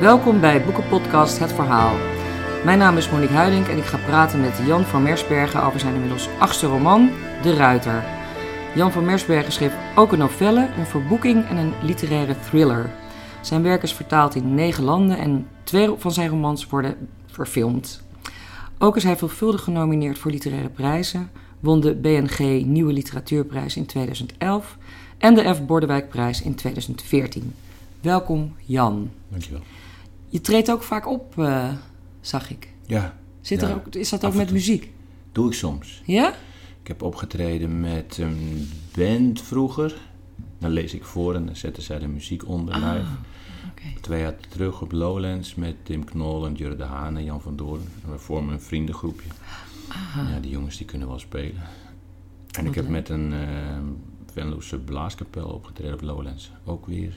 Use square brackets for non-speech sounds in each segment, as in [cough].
Welkom bij Boekenpodcast Het Verhaal. Mijn naam is Monique Huiding en ik ga praten met Jan van Mersbergen over zijn inmiddels achtste roman, De Ruiter. Jan van Mersbergen schreef ook een novelle, een verboeking en een literaire thriller. Zijn werk is vertaald in negen landen en twee van zijn romans worden verfilmd. Ook is hij veelvuldig genomineerd voor literaire prijzen, won de BNG Nieuwe Literatuurprijs in 2011 en de F. Bordewijkprijs in 2014. Welkom Jan. Dankjewel. Je treedt ook vaak op, uh, zag ik. Ja. Zit er ook, is dat ook met muziek? Doe ik soms. Ja? Ik heb opgetreden met een band vroeger. Dan lees ik voor en dan zetten zij de muziek onder Ah, live. Twee jaar terug op Lowlands met Tim Knol en Jurre de Haan en Jan van Doorn. En we vormen een vriendengroepje. Ja, die jongens die kunnen wel spelen. En ik heb leuk. met een eh Venloze blaaskapel opgetreden op Lowlands. Ook weer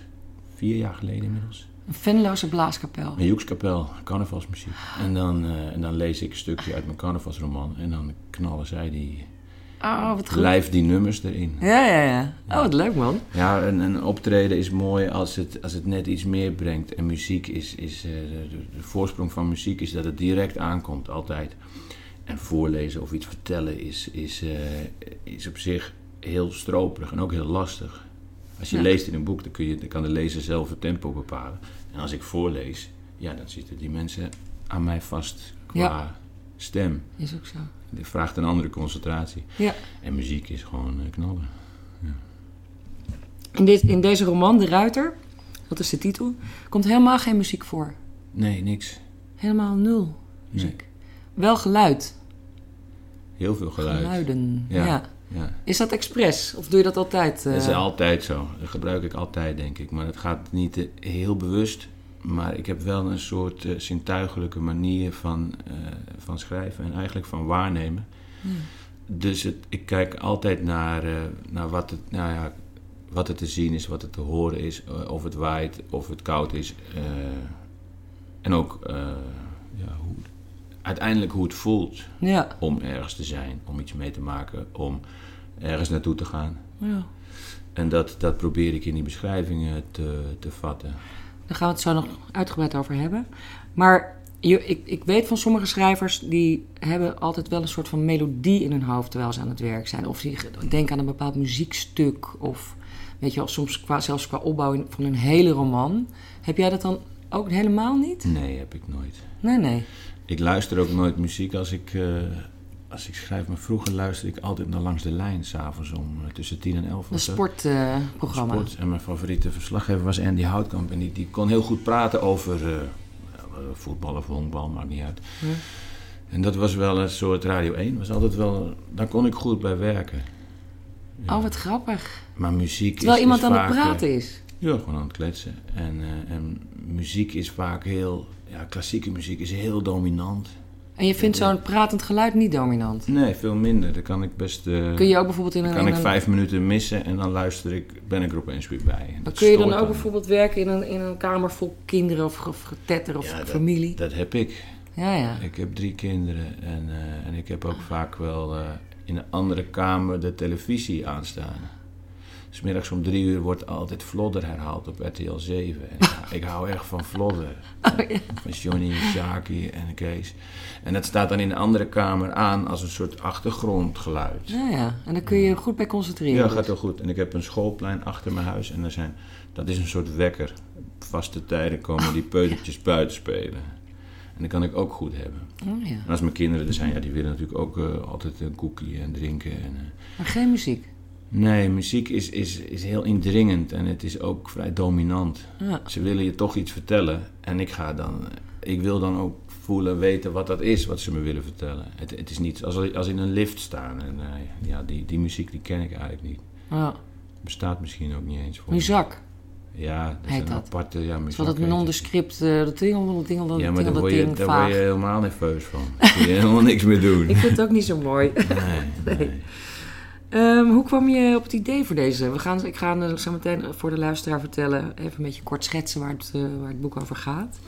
vier jaar geleden inmiddels. Een Venloze blaaskapel. Een Joekskapel, carnavalsmuziek. En dan, eh, en dan lees ik een stukje uit mijn carnavalsroman. En dan knallen zij die Oh, wat goed. live die nummers erin. Ja, ja, ja. Oh, wat leuk man. Ja, een, een optreden is mooi als het, als het net iets meer brengt. En muziek is, is eh, de, de- de voorsprong van muziek is dat het direct aankomt, altijd. En voorlezen of iets vertellen is, is, eh, is op zich heel stroperig en ook heel lastig. Als je Ja. leest in een boek, dan, kun je, dan kan de lezer zelf het tempo bepalen. En als ik voorlees, ja, dan zitten die mensen aan mij vast qua Ja. stem. Is ook zo. Die vraagt een andere concentratie. Ja. En muziek is gewoon eh, knallen. In, dit, in deze roman, De Ruiter, dat is de titel, komt helemaal geen muziek voor. Nee, niks. Helemaal nul muziek. Wel geluid. Heel veel geluid. Geluiden. Ja. Ja. Ja. Is dat expres? Of doe je dat altijd? eh? Dat is altijd zo. Dat gebruik ik altijd, denk ik. Maar het gaat niet eh, heel bewust. Maar ik heb wel een soort eh, zintuigelijke manier van, eh, van schrijven en eigenlijk van waarnemen. Dus het, ik kijk altijd naar, eh, naar wat, het, nou ja, wat er te zien is, wat er te horen is. eh, of het waait, of het koud is. eh, en ook eh, ja, hoe, uiteindelijk hoe het voelt Ja. om ergens te zijn, om iets mee te maken, om ergens naartoe te gaan. ja. En dat, dat probeer ik in die beschrijvingen te, te vatten. Daar gaan we het zo nog uitgebreid over hebben. Maar je, ik, ik weet van sommige schrijvers die hebben altijd wel een soort van melodie in hun hoofd terwijl ze aan het werk zijn. Of die denken aan een bepaald muziekstuk. Of weet je wel, soms qua, zelfs qua opbouw van een hele roman. Heb jij dat dan ook helemaal niet? Nee, heb ik nooit. Nee, nee. Ik luister ook nooit muziek als ik, eh, als ik schrijf. Maar vroeger luisterde ik altijd naar Langs de Lijn, s'avonds om eh, tussen 10 en 11. Een sportprogramma. Sport. En mijn favoriete verslaggever was Andy Houtkamp. En die, die kon heel goed praten over eh, eh, voetbal of honkbal, maakt niet uit. En dat was wel een soort Radio 1. Was altijd wel, daar kon ik goed bij werken. Ja. Oh, wat grappig. Maar muziek Terwijl is, iemand is aan vaak, het praten is. Ja, gewoon aan het kletsen. En, en muziek is vaak heel... Ja, klassieke muziek is heel dominant. En je vindt zo'n pratend geluid niet dominant. Nee, veel minder. Dan kan ik best... eh, Kun je ook bijvoorbeeld in dan een... kan ik een- vijf minuten missen en dan luister ik, ben ik er opeens weer bij. Maar kun je dan ook bijvoorbeeld werken in een, in een kamer vol kinderen of, of getetter of Ja, familie? Dat heb ik. Ja, ja. Ik heb drie kinderen en, eh, en ik heb ook vaak wel eh, in een andere kamer de televisie aanstaan. Smiddags om drie uur wordt altijd Vlodder herhaald op RTL 7. En ja, ik hou echt van Vlodder. [laughs] Oh, Van Johnny, Shaki en Kees. En dat staat dan in een andere kamer aan als een soort achtergrondgeluid. Ja, ja. En daar kun je je goed bij concentreren. Ja, dus. gaat heel goed. En ik heb een schoolplein achter mijn huis en er zijn, dat is een soort wekker. Op vaste tijden komen die peutertjes buiten spelen. En dat kan ik ook goed hebben. Oh, ja. En als mijn kinderen er zijn, ja, die willen natuurlijk ook eh, altijd een koekie en drinken. En, eh, Maar geen muziek. Nee, muziek is, is, is heel indringend en het is ook vrij dominant. Ja. Ze willen je toch iets vertellen en ik ga dan... Ik wil dan ook voelen, weten wat dat is, wat ze me willen vertellen. Het, het is niet als, als in een lift staan. En eh, ja, die, die muziek die ken ik eigenlijk niet. Ja. Bestaat misschien ook niet eens voor. Muzak. Ja, dat is een dat. aparte... Ja, wel dat nondescript, eh dat dingel, dat dingel, dat Ja, maar daar word, je, ding, daar word je helemaal nerveus van. Daar kun je helemaal niks meer [laughs] doen. Ik vind het ook niet zo mooi. Nee, [laughs] nee. Ehm, hoe kwam je op het idee voor deze? We gaan, ik ga eh, zo meteen voor de luisteraar vertellen, even een beetje kort schetsen waar het, eh, waar het boek over gaat.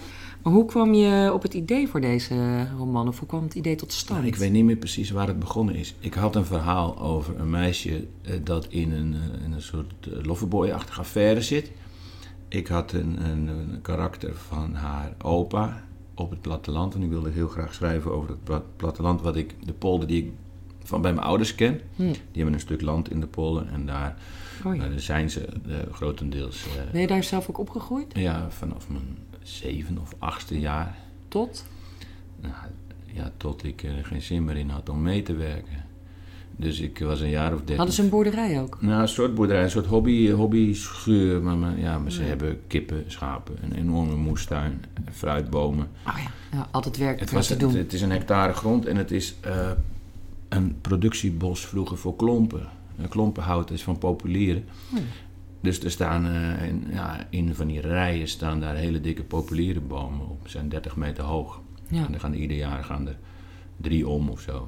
Maar hoe kwam je op het idee voor deze roman? Of hoe kwam het idee tot stand? Ik weet niet meer precies waar het begonnen is. Ik had een verhaal over een meisje eh, dat in een, eh, een soort loverboy-achtige affaire zit. ik had een, een, een karakter van haar opa op het platteland. En ik wilde heel graag schrijven over het pla- platteland. Wat ik, de polder die ik van bij mijn ouders ken. Hm. Die hebben een stuk land in de polder. En daar, Oh, ja. daar zijn ze eh, grotendeels... eh, Ben je daar zelf ook opgegroeid? ja, vanaf mijn zeven of achtste jaar. Tot? Nou, ja, tot ik er geen zin meer in had om mee te werken. Dus ik was een jaar of dertien. Hadden ze een boerderij ook? Nou, een soort boerderij, een soort hobby, hobby schuur. Maar, maar, ja, maar ze Ja. hebben kippen, schapen, een enorme moestuin, fruitbomen. Oh ja, ja altijd werk Het, was, te het, doen. het is een hectare grond en het is eh, een productiebos vroeger voor klompen. Een klompenhout is van populieren. Ja. Dus er staan eh, in, ja, in van die rijen staan daar hele dikke populierenbomen op. Ze zijn 30 meter hoog. Ja. En er gaan ieder jaar gaan er drie om of zo.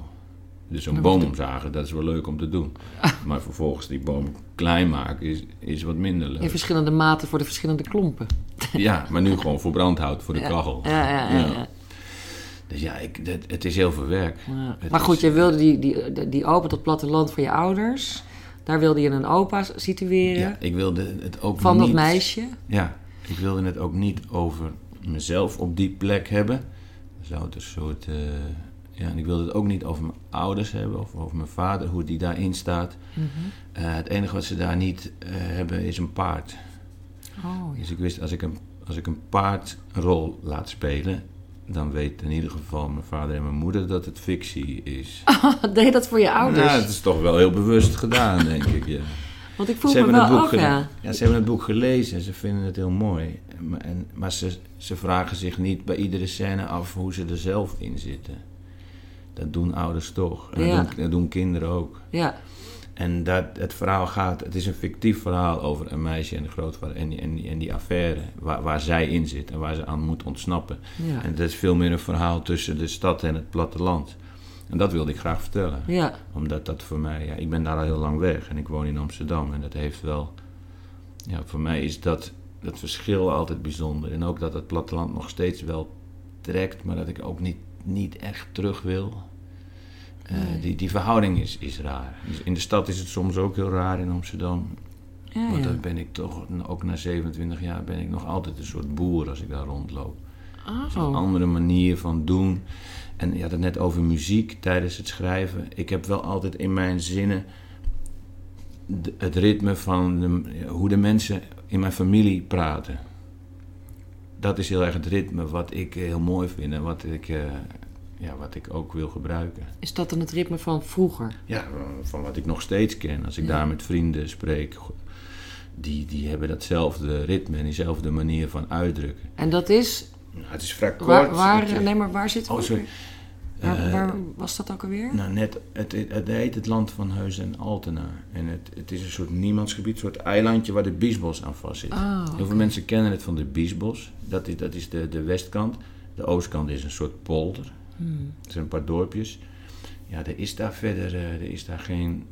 Dus zo'n Dan boom omzagen, dat is wel leuk om te doen. [laughs] Maar vervolgens die boom klein maken is, is wat minder leuk. In verschillende maten voor de verschillende klompen. Ja, maar nu gewoon voor brandhout, voor de Ja. kachel. Ja, ja, ja. Dus ja, ik, het, het is heel veel werk. Ja. Maar goed, is- je wilde die, die, die, die opa tot platteland van je ouders. Daar wilde je een opa situeren. Ja, ik wilde het ook van niet... dat meisje. Ja, ik wilde het ook niet over mezelf op die plek hebben. Dan zou het een soort... eh, ja, en ik wilde het ook niet over mijn ouders hebben of over mijn vader, hoe die daarin staat. Mhm. Eh, het enige wat ze daar niet eh, hebben is een paard. Oh, ja. Dus ik wist, als ik een, als ik een paardrol laat spelen, dan weet in ieder geval mijn vader en mijn moeder dat het fictie is. [laughs] Deed je dat voor je ouders? Ja, het is toch wel heel bewust gedaan, denk ik. Ja. Want ik Ze me wel het boek af, gele- ja. ja, ze hebben het boek gelezen en ze vinden het heel mooi. Maar, en, maar ze, ze vragen zich niet bij iedere scène af hoe ze er zelf in zitten. Dat doen ouders toch. En Ja. dat, doen, dat doen kinderen ook. Ja, En dat het verhaal gaat, het is een fictief verhaal over een meisje en de grootvader en die, en die, en die affaire waar, waar zij in zit en waar ze aan moet ontsnappen. ja. En dat is veel meer een verhaal tussen de stad en het platteland. En dat wilde ik graag vertellen. ja. Omdat dat voor mij, ja, ik ben daar al heel lang weg en ik woon in Amsterdam. En dat heeft wel, ja, voor mij is dat, dat verschil altijd bijzonder. En ook dat het platteland nog steeds wel trekt, maar dat ik ook niet, niet echt terug wil. Eh, Nee. die, die verhouding is, is raar. Dus in de stad is het soms ook heel raar in Amsterdam. ja, Want ja. dan ben ik toch, ook na 27 jaar, ben ik nog altijd een soort boer als ik daar rondloop. Het is een Oh, andere manier van doen. En je had het net over muziek tijdens het schrijven. Ik heb wel altijd in mijn zinnen het ritme van de- hoe de mensen in mijn familie praten. Dat is heel erg het ritme wat ik heel mooi vind en wat ik, eh, ja, wat ik ook wil gebruiken. is dat dan het ritme van vroeger? Ja, van wat ik nog steeds ken. Als ik Ja. daar met vrienden spreek, die, die hebben datzelfde ritme en diezelfde manier van uitdrukken. En dat is... Nou, het is vrij kort. Waar, waar, Het is- nee, maar waar zit Oh, sorry. Waar, Eh, waar was dat ook alweer? Nou, net, het, het, het heet het land van Heus en Altena. En het, het is een soort niemandsgebied, een soort eilandje waar de Biesbos aan vast zit. Ah, Heel veel mensen kennen het van de Biesbos. Dat is, dat is de, de westkant. De oostkant is een soort polder. Hmm. Er zijn een paar dorpjes. Ja, er is daar verder eh, er is daar geen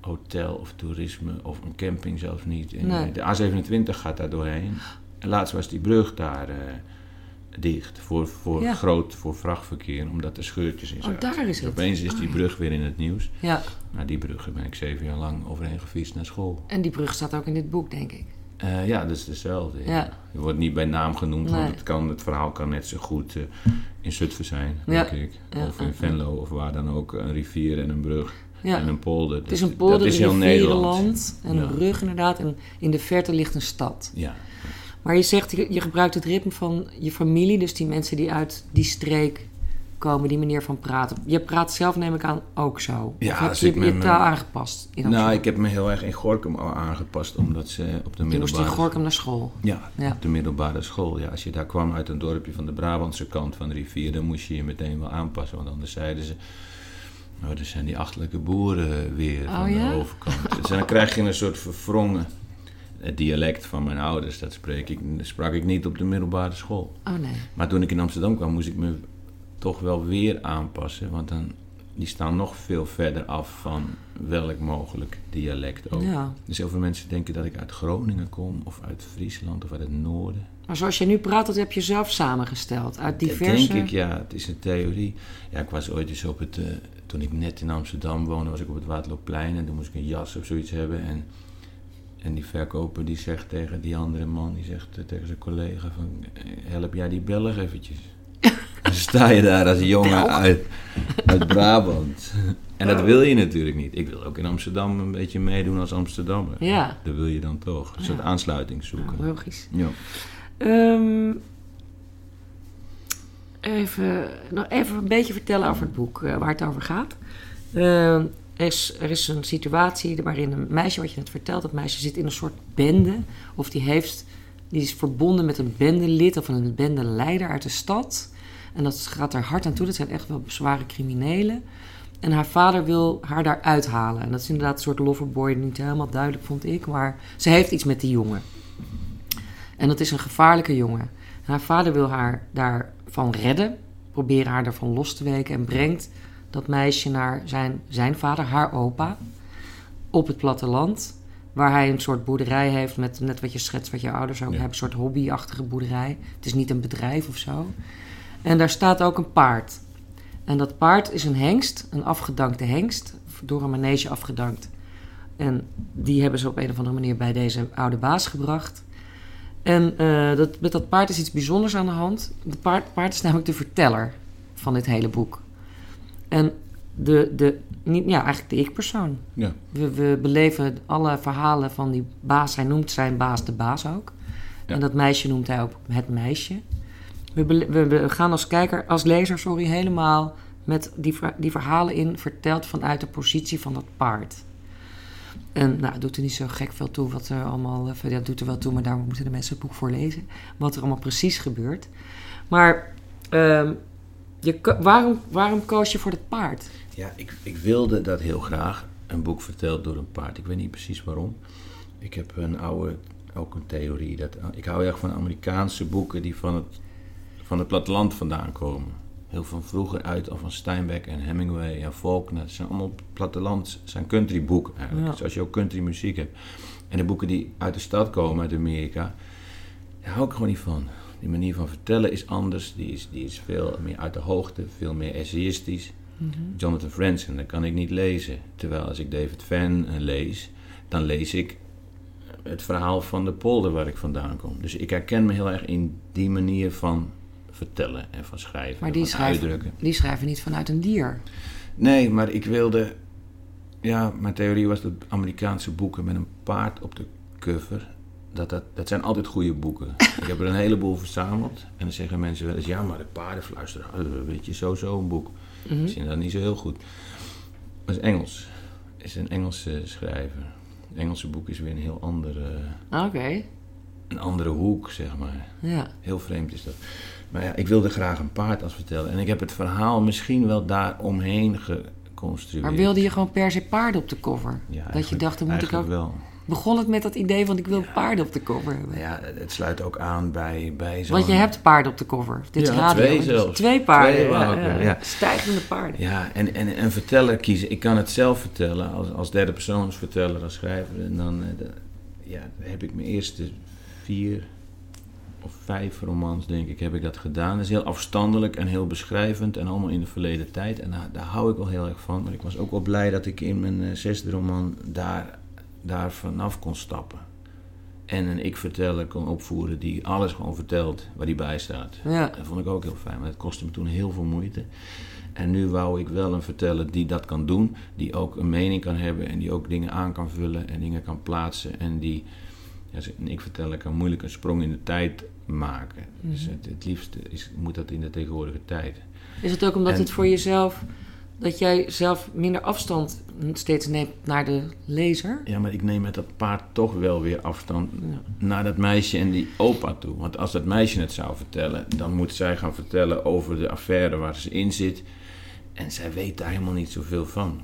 hotel of toerisme of een camping zelfs niet. En, Nee. eh, De A27 gaat daar doorheen. En laatst was die brug daar eh, dicht voor, voor Ja. groot voor vrachtverkeer, omdat er scheurtjes in Oh, zaten. daar is Dus. Opeens is Oh, die ja. brug weer in het nieuws. Ja, Nou, die brug ben ik zeven jaar lang overheen gefietst naar school. en die brug staat ook in dit boek, denk ik. Eh, ja, dat is dezelfde. Ja. Ja. Je wordt niet bij naam genoemd, Nee. want het, kan, het verhaal kan net zo goed eh, in Zutphen zijn, Ja. denk ik. Of in. Venlo, of waar dan ook. Een rivier en een brug en een polder. Het is een polder, Dat is heel Nederland. en een brug inderdaad. En in de verte ligt een stad. Ja. Maar je zegt, je, je gebruikt het ritme van je familie. Dus die mensen die uit die streek komen, die manier van praten. Je praat zelf, neem ik aan, ook zo. Ja, of heb je je met taal mijn- aangepast? In Nou, ik heb me heel erg in Gorkum al aangepast, omdat ze op de moest je in middelbare... Gorkum naar school. Ja, Ja. op de middelbare school. Ja, als je daar kwam uit een dorpje van de Brabantse kant van de rivier, dan moest je je meteen wel aanpassen. Want anders zeiden ze, nou, er zijn die achtelijke boeren weer Oh, van ja? de overkant. dus dan krijg je een soort verwrongen het dialect van mijn ouders. Dat spreek ik, sprak ik niet op de middelbare school. Oh nee. Maar toen ik in Amsterdam kwam, moest ik me toch wel weer aanpassen. Want dan, die staan nog veel verder af van welk mogelijk dialect ook. Ja. Dus heel veel mensen denken dat ik uit Groningen kom, of uit Friesland, of uit het noorden. Maar zoals je nu praat, dat heb je zelf samengesteld. Uit Dat diverse... denk ik, ja. Het is een theorie. Ja, ik was ooit eens op het... eh, toen ik net in Amsterdam woonde, was ik op het Waterloopplein. En toen moest ik een jas of zoiets hebben. En En die verkoper die zegt tegen die andere man, die zegt eh, tegen zijn collega van... eh, Help jij die Belg eventjes. [laughs] Sta je daar als jongen uit, uit Brabant. En dat wil je natuurlijk niet. Ik wil ook in Amsterdam een beetje meedoen als Amsterdammer. Ja. Dat wil je dan toch. Een soort Ja. aansluiting zoeken. Logisch. Ja. Ehm, even, nog even een beetje vertellen over het boek, eh, waar het over gaat. Ehm, er, is, er is een situatie waarin een meisje, wat je net vertelt, dat meisje zit in een soort bende. Of die, heeft, die is verbonden met een bendelid of een bendeleider uit de stad. En dat gaat er hard aan toe. Dat zijn echt wel zware criminelen. En haar vader wil haar daar uithalen. En dat is inderdaad een soort loverboy, niet helemaal duidelijk vond ik. Maar ze heeft iets met die jongen. En dat is een gevaarlijke jongen. En haar vader wil haar daarvan redden, proberen haar daarvan los te weken en brengt dat meisje naar zijn, zijn vader, haar opa, op het platteland. Waar hij een soort boerderij heeft met net wat je schetst, wat je ouders ook Ja. hebben, een soort hobbyachtige boerderij. Het is niet een bedrijf of zo. En daar staat ook een paard. En dat paard is een hengst, een afgedankte hengst, door een manege afgedankt. En die hebben ze op een of andere manier bij deze oude baas gebracht. En eh, dat, met dat paard is iets bijzonders aan de hand. Het paard, paard is namelijk de verteller van dit hele boek. En de, de, niet, ja, eigenlijk de ik-persoon. Ja. We, we beleven alle verhalen van die baas. Hij noemt zijn baas de baas ook. Ja. En dat meisje noemt hij ook het meisje. We, gaan als kijker, als lezer, sorry, helemaal met die, die verhalen in verteld vanuit de positie van dat paard. En nou, doet er niet zo gek veel toe wat er allemaal. eh, het doet er wel toe, maar daar moeten de mensen het boek voor lezen. Wat er allemaal precies gebeurt. Maar ehm, je, waarom, waarom koos je voor het paard? Ja, ik, ik wilde dat heel graag. Een boek verteld door een paard. Ik weet niet precies waarom. Ik heb een oude, ook een theorie. Dat, ik hou erg van Amerikaanse boeken die van het, van het platteland vandaan komen. Heel van vroeger uit, al van Steinbeck en Hemingway en Faulkner. Het zijn allemaal platteland, het zijn countryboeken eigenlijk. Ja. Zoals je ook country muziek hebt. En de boeken die uit de stad komen, uit Amerika, daar hou ik gewoon niet van. Die manier van vertellen is anders. Die is, die is veel meer uit de hoogte, veel meer essayistisch. Jonathan Franzen, dat kan ik niet lezen. Terwijl als ik David Van eh, lees, dan lees ik het verhaal van de polder waar ik vandaan kom. Dus ik herken me heel erg in die manier van vertellen en van schrijven Maar en die van schrijven, uitdrukken. die schrijven niet vanuit een dier. Nee, maar ik wilde... Ja, mijn theorie was dat Amerikaanse boeken met een paard op de cover... Dat, dat, dat zijn altijd goede boeken. [laughs] ik heb er een heleboel verzameld. En dan zeggen mensen wel eens... Ja, maar de paardenfluisteraar, eh, weet je, sowieso een boek. Mhm. Ik vind dat niet zo heel goed. Maar het is Engels. Is een Engelse schrijver. Het Engelse boek is weer een heel andere, Oké, een andere hoek, zeg maar. ja. Heel vreemd is dat. Maar ja, ik wilde graag een paard als vertellen. En ik heb het verhaal misschien wel daar omheen geconstrueerd. Maar wilde je gewoon per se paarden op de cover? Ja, dat je dacht, dan moet ik ook... wel. Begon het met dat idee van ik wil paarden op de cover hebben? Ja, het sluit ook aan bij, bij zo'n... Want je hebt paarden op de cover. Dit is Ja, radio. twee zelfs. Twee paarden. Twee ja. Stijgende paarden. Ja, en, en een verteller kiezen. Ik kan het zelf vertellen als, als derde persoonsverteller, als schrijver. En dan eh, de- ja, heb ik mijn eerste vier of vijf romans, denk ik, heb ik dat gedaan. Dat is heel afstandelijk en heel beschrijvend en allemaal in de verleden tijd. En daar, daar hou ik wel heel erg van. Maar ik was ook wel blij dat ik in mijn eh, zesde roman daar, daar vanaf kon stappen. En een ik-verteller kon opvoeren die alles gewoon vertelt waar die bij staat. Ja. Dat vond ik ook heel fijn, maar het kostte me toen heel veel moeite. En nu wou ik wel een verteller die dat kan doen, die ook een mening kan hebben en die ook dingen aan kan vullen en dingen kan plaatsen en die, ja, een ik-verteller kan moeilijk een sprong in de tijd maken. Dus het, het liefste is, moet dat in de tegenwoordige tijd. Is het ook omdat En- het voor jezelf... dat jij zelf minder afstand steeds neemt naar de lezer? Ja, maar ik neem met dat paard toch wel weer afstand Ja. naar dat meisje en die opa toe. Want als dat meisje het zou vertellen, dan moet zij gaan vertellen over de affaire waar ze in zit. En zij weet daar helemaal niet zoveel van.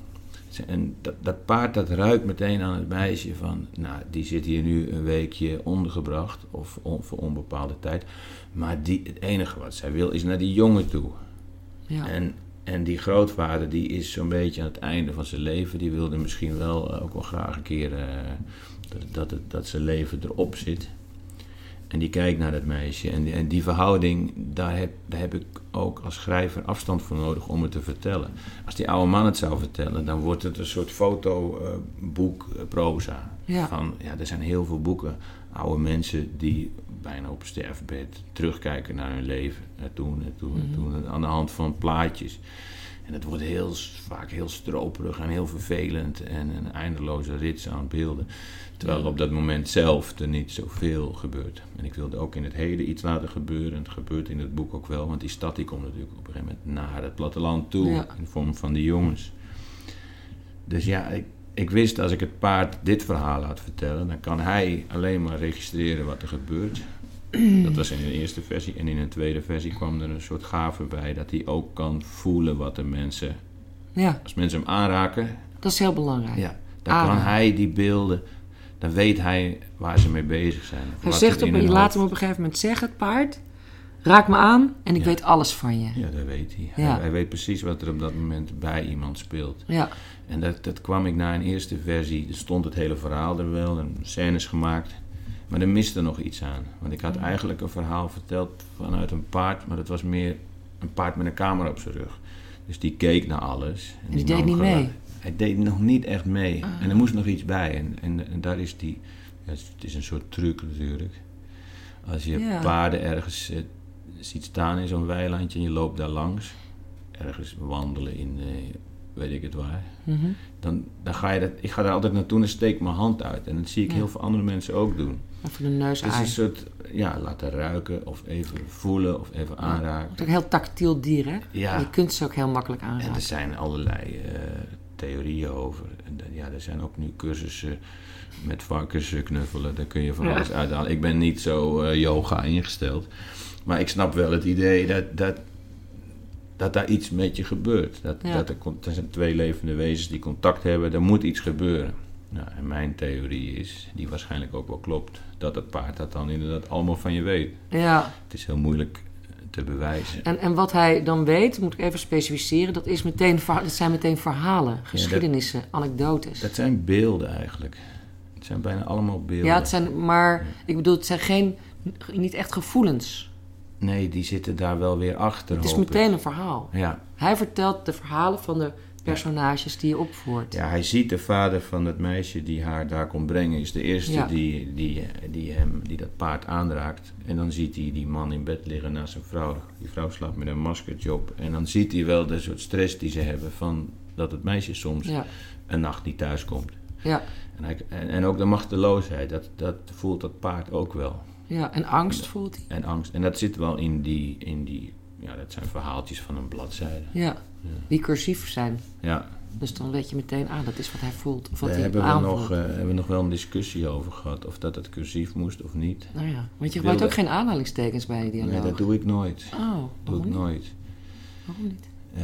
En dat, dat paard dat ruikt meteen aan het meisje van, nou, die zit hier nu een weekje ondergebracht of on- voor onbepaalde tijd. Maar die, het enige wat zij wil is naar die jongen toe. Ja. En, en die grootvader die is zo'n beetje aan het einde van zijn leven. Die wilde misschien wel eh, ook wel graag een keer eh, dat, dat, het- dat zijn leven erop zit. En die kijkt naar dat meisje. En die, en die verhouding, daar heb, daar heb ik ook als schrijver afstand voor nodig om het te vertellen. Als die oude man het zou vertellen, dan wordt het een soort fotoboek, uh, proza. Ja. Van, ja, er zijn heel veel boeken, oude mensen die bijna op sterfbed terugkijken naar hun leven. En toen, en toen, en toen, aan de hand van plaatjes. En het wordt heel, vaak heel stroperig en heel vervelend en een eindeloze rits aan beelden. Terwijl op dat moment zelf er niet zoveel gebeurt. En ik wilde ook in het heden iets laten gebeuren. En het gebeurt in het boek ook wel, want die stad die komt natuurlijk op een gegeven moment naar het platteland toe. Ja. In de vorm van die jongens. Dus ja, ik, ik wist als ik het paard dit verhaal laat vertellen, dan kan hij alleen maar registreren wat er gebeurt. [clears throat] Dat was in de eerste versie. En in een tweede versie kwam er een soort gave bij dat hij ook kan voelen wat de mensen, Ja, als mensen hem aanraken, dat is heel belangrijk. ja, dan Aanraken. kan hij die beelden, dan weet hij waar ze mee bezig zijn. Hij zegt op, je laat hem op een gegeven moment zeggen, het paard. Raak me aan en ik Ja. weet alles van je. Ja, dat weet hij. Ja. hij. Hij weet precies wat er op dat moment bij iemand speelt. Ja, En dat, dat kwam ik na een eerste versie. Er stond het hele verhaal er wel, en scènes gemaakt. Maar er miste nog iets aan. Want ik had eigenlijk een verhaal verteld vanuit een paard, maar dat was meer een paard met een camera op zijn rug. Dus die keek naar alles. En die deed niet mee? Hij deed nog niet echt mee. Ah. En er moest nog iets bij. En, en, en daar is die. Ja, het is een soort truc natuurlijk. Als je Ja. paarden ergens eh, ziet staan in zo'n weilandje en je loopt daar langs, ergens wandelen in eh, weet ik het waar, mhm. dan, dan ga je dat. Ik ga daar altijd naartoe en steek mijn hand uit. En dat zie ik Ja. heel veel andere mensen ook doen. even de neus Het is een soort, ja, laten ruiken of even voelen of even aanraken. Het is ook een heel tactiel dier, hè? Ja. Je kunt ze ook heel makkelijk En aanraken. er zijn allerlei eh, theorieën over. En dan- ja, er zijn ook nu cursussen met varkens eh, knuffelen. Daar kun je van Ja. alles uithalen. Ik ben niet zo eh, yoga ingesteld. Maar ik snap wel het idee dat, dat, dat daar iets met je gebeurt. Dat, Ja. dat er, er zijn twee levende wezens die contact hebben. Er moet iets gebeuren. Nou, en mijn theorie is, die waarschijnlijk ook wel klopt, dat het paard dat dan inderdaad allemaal van je weet. Ja, Het is heel moeilijk eh, te bewijzen. en, en wat hij dan weet, moet ik even specificeren, dat, is meteen, dat zijn meteen verhalen, geschiedenissen, anekdotes. Dat zijn beelden eigenlijk. Het zijn bijna allemaal beelden. Ja, het zijn, maar ik bedoel, het zijn geen, niet echt gevoelens. Nee, die zitten daar wel weer achter. Het is meteen een verhaal. Ja. Hij vertelt de verhalen van de personages die je opvoert. ja, hij ziet de vader van het meisje die haar daar komt brengen. Is de eerste Ja. die, die, die, hem, die dat paard aanraakt. En dan ziet hij die man in bed liggen naast zijn vrouw. Die vrouw slaapt met een maskertje op. En dan ziet hij wel de soort stress die ze hebben van dat het meisje soms Ja, een nacht niet thuis komt. ja, En, hij, en, en ook de machteloosheid, dat, dat voelt dat paard ook wel. ja. En angst voelt hij. En angst. En dat zit wel in die, in die ja, dat zijn verhaaltjes van een bladzijde. Ja, die cursief zijn. Ja, Dus dan weet je meteen, ah, dat is wat hij voelt. Of wat daar hij hebben we, nog, eh, hebben we nog wel een discussie over gehad. Of dat het cursief moest of niet. Nou ja, want je wilde- gebruikt ook geen aanhalingstekens bij je dialoog. Nee, dat doe ik nooit. Oh, doe ik niet? nooit. Waarom niet? Eh,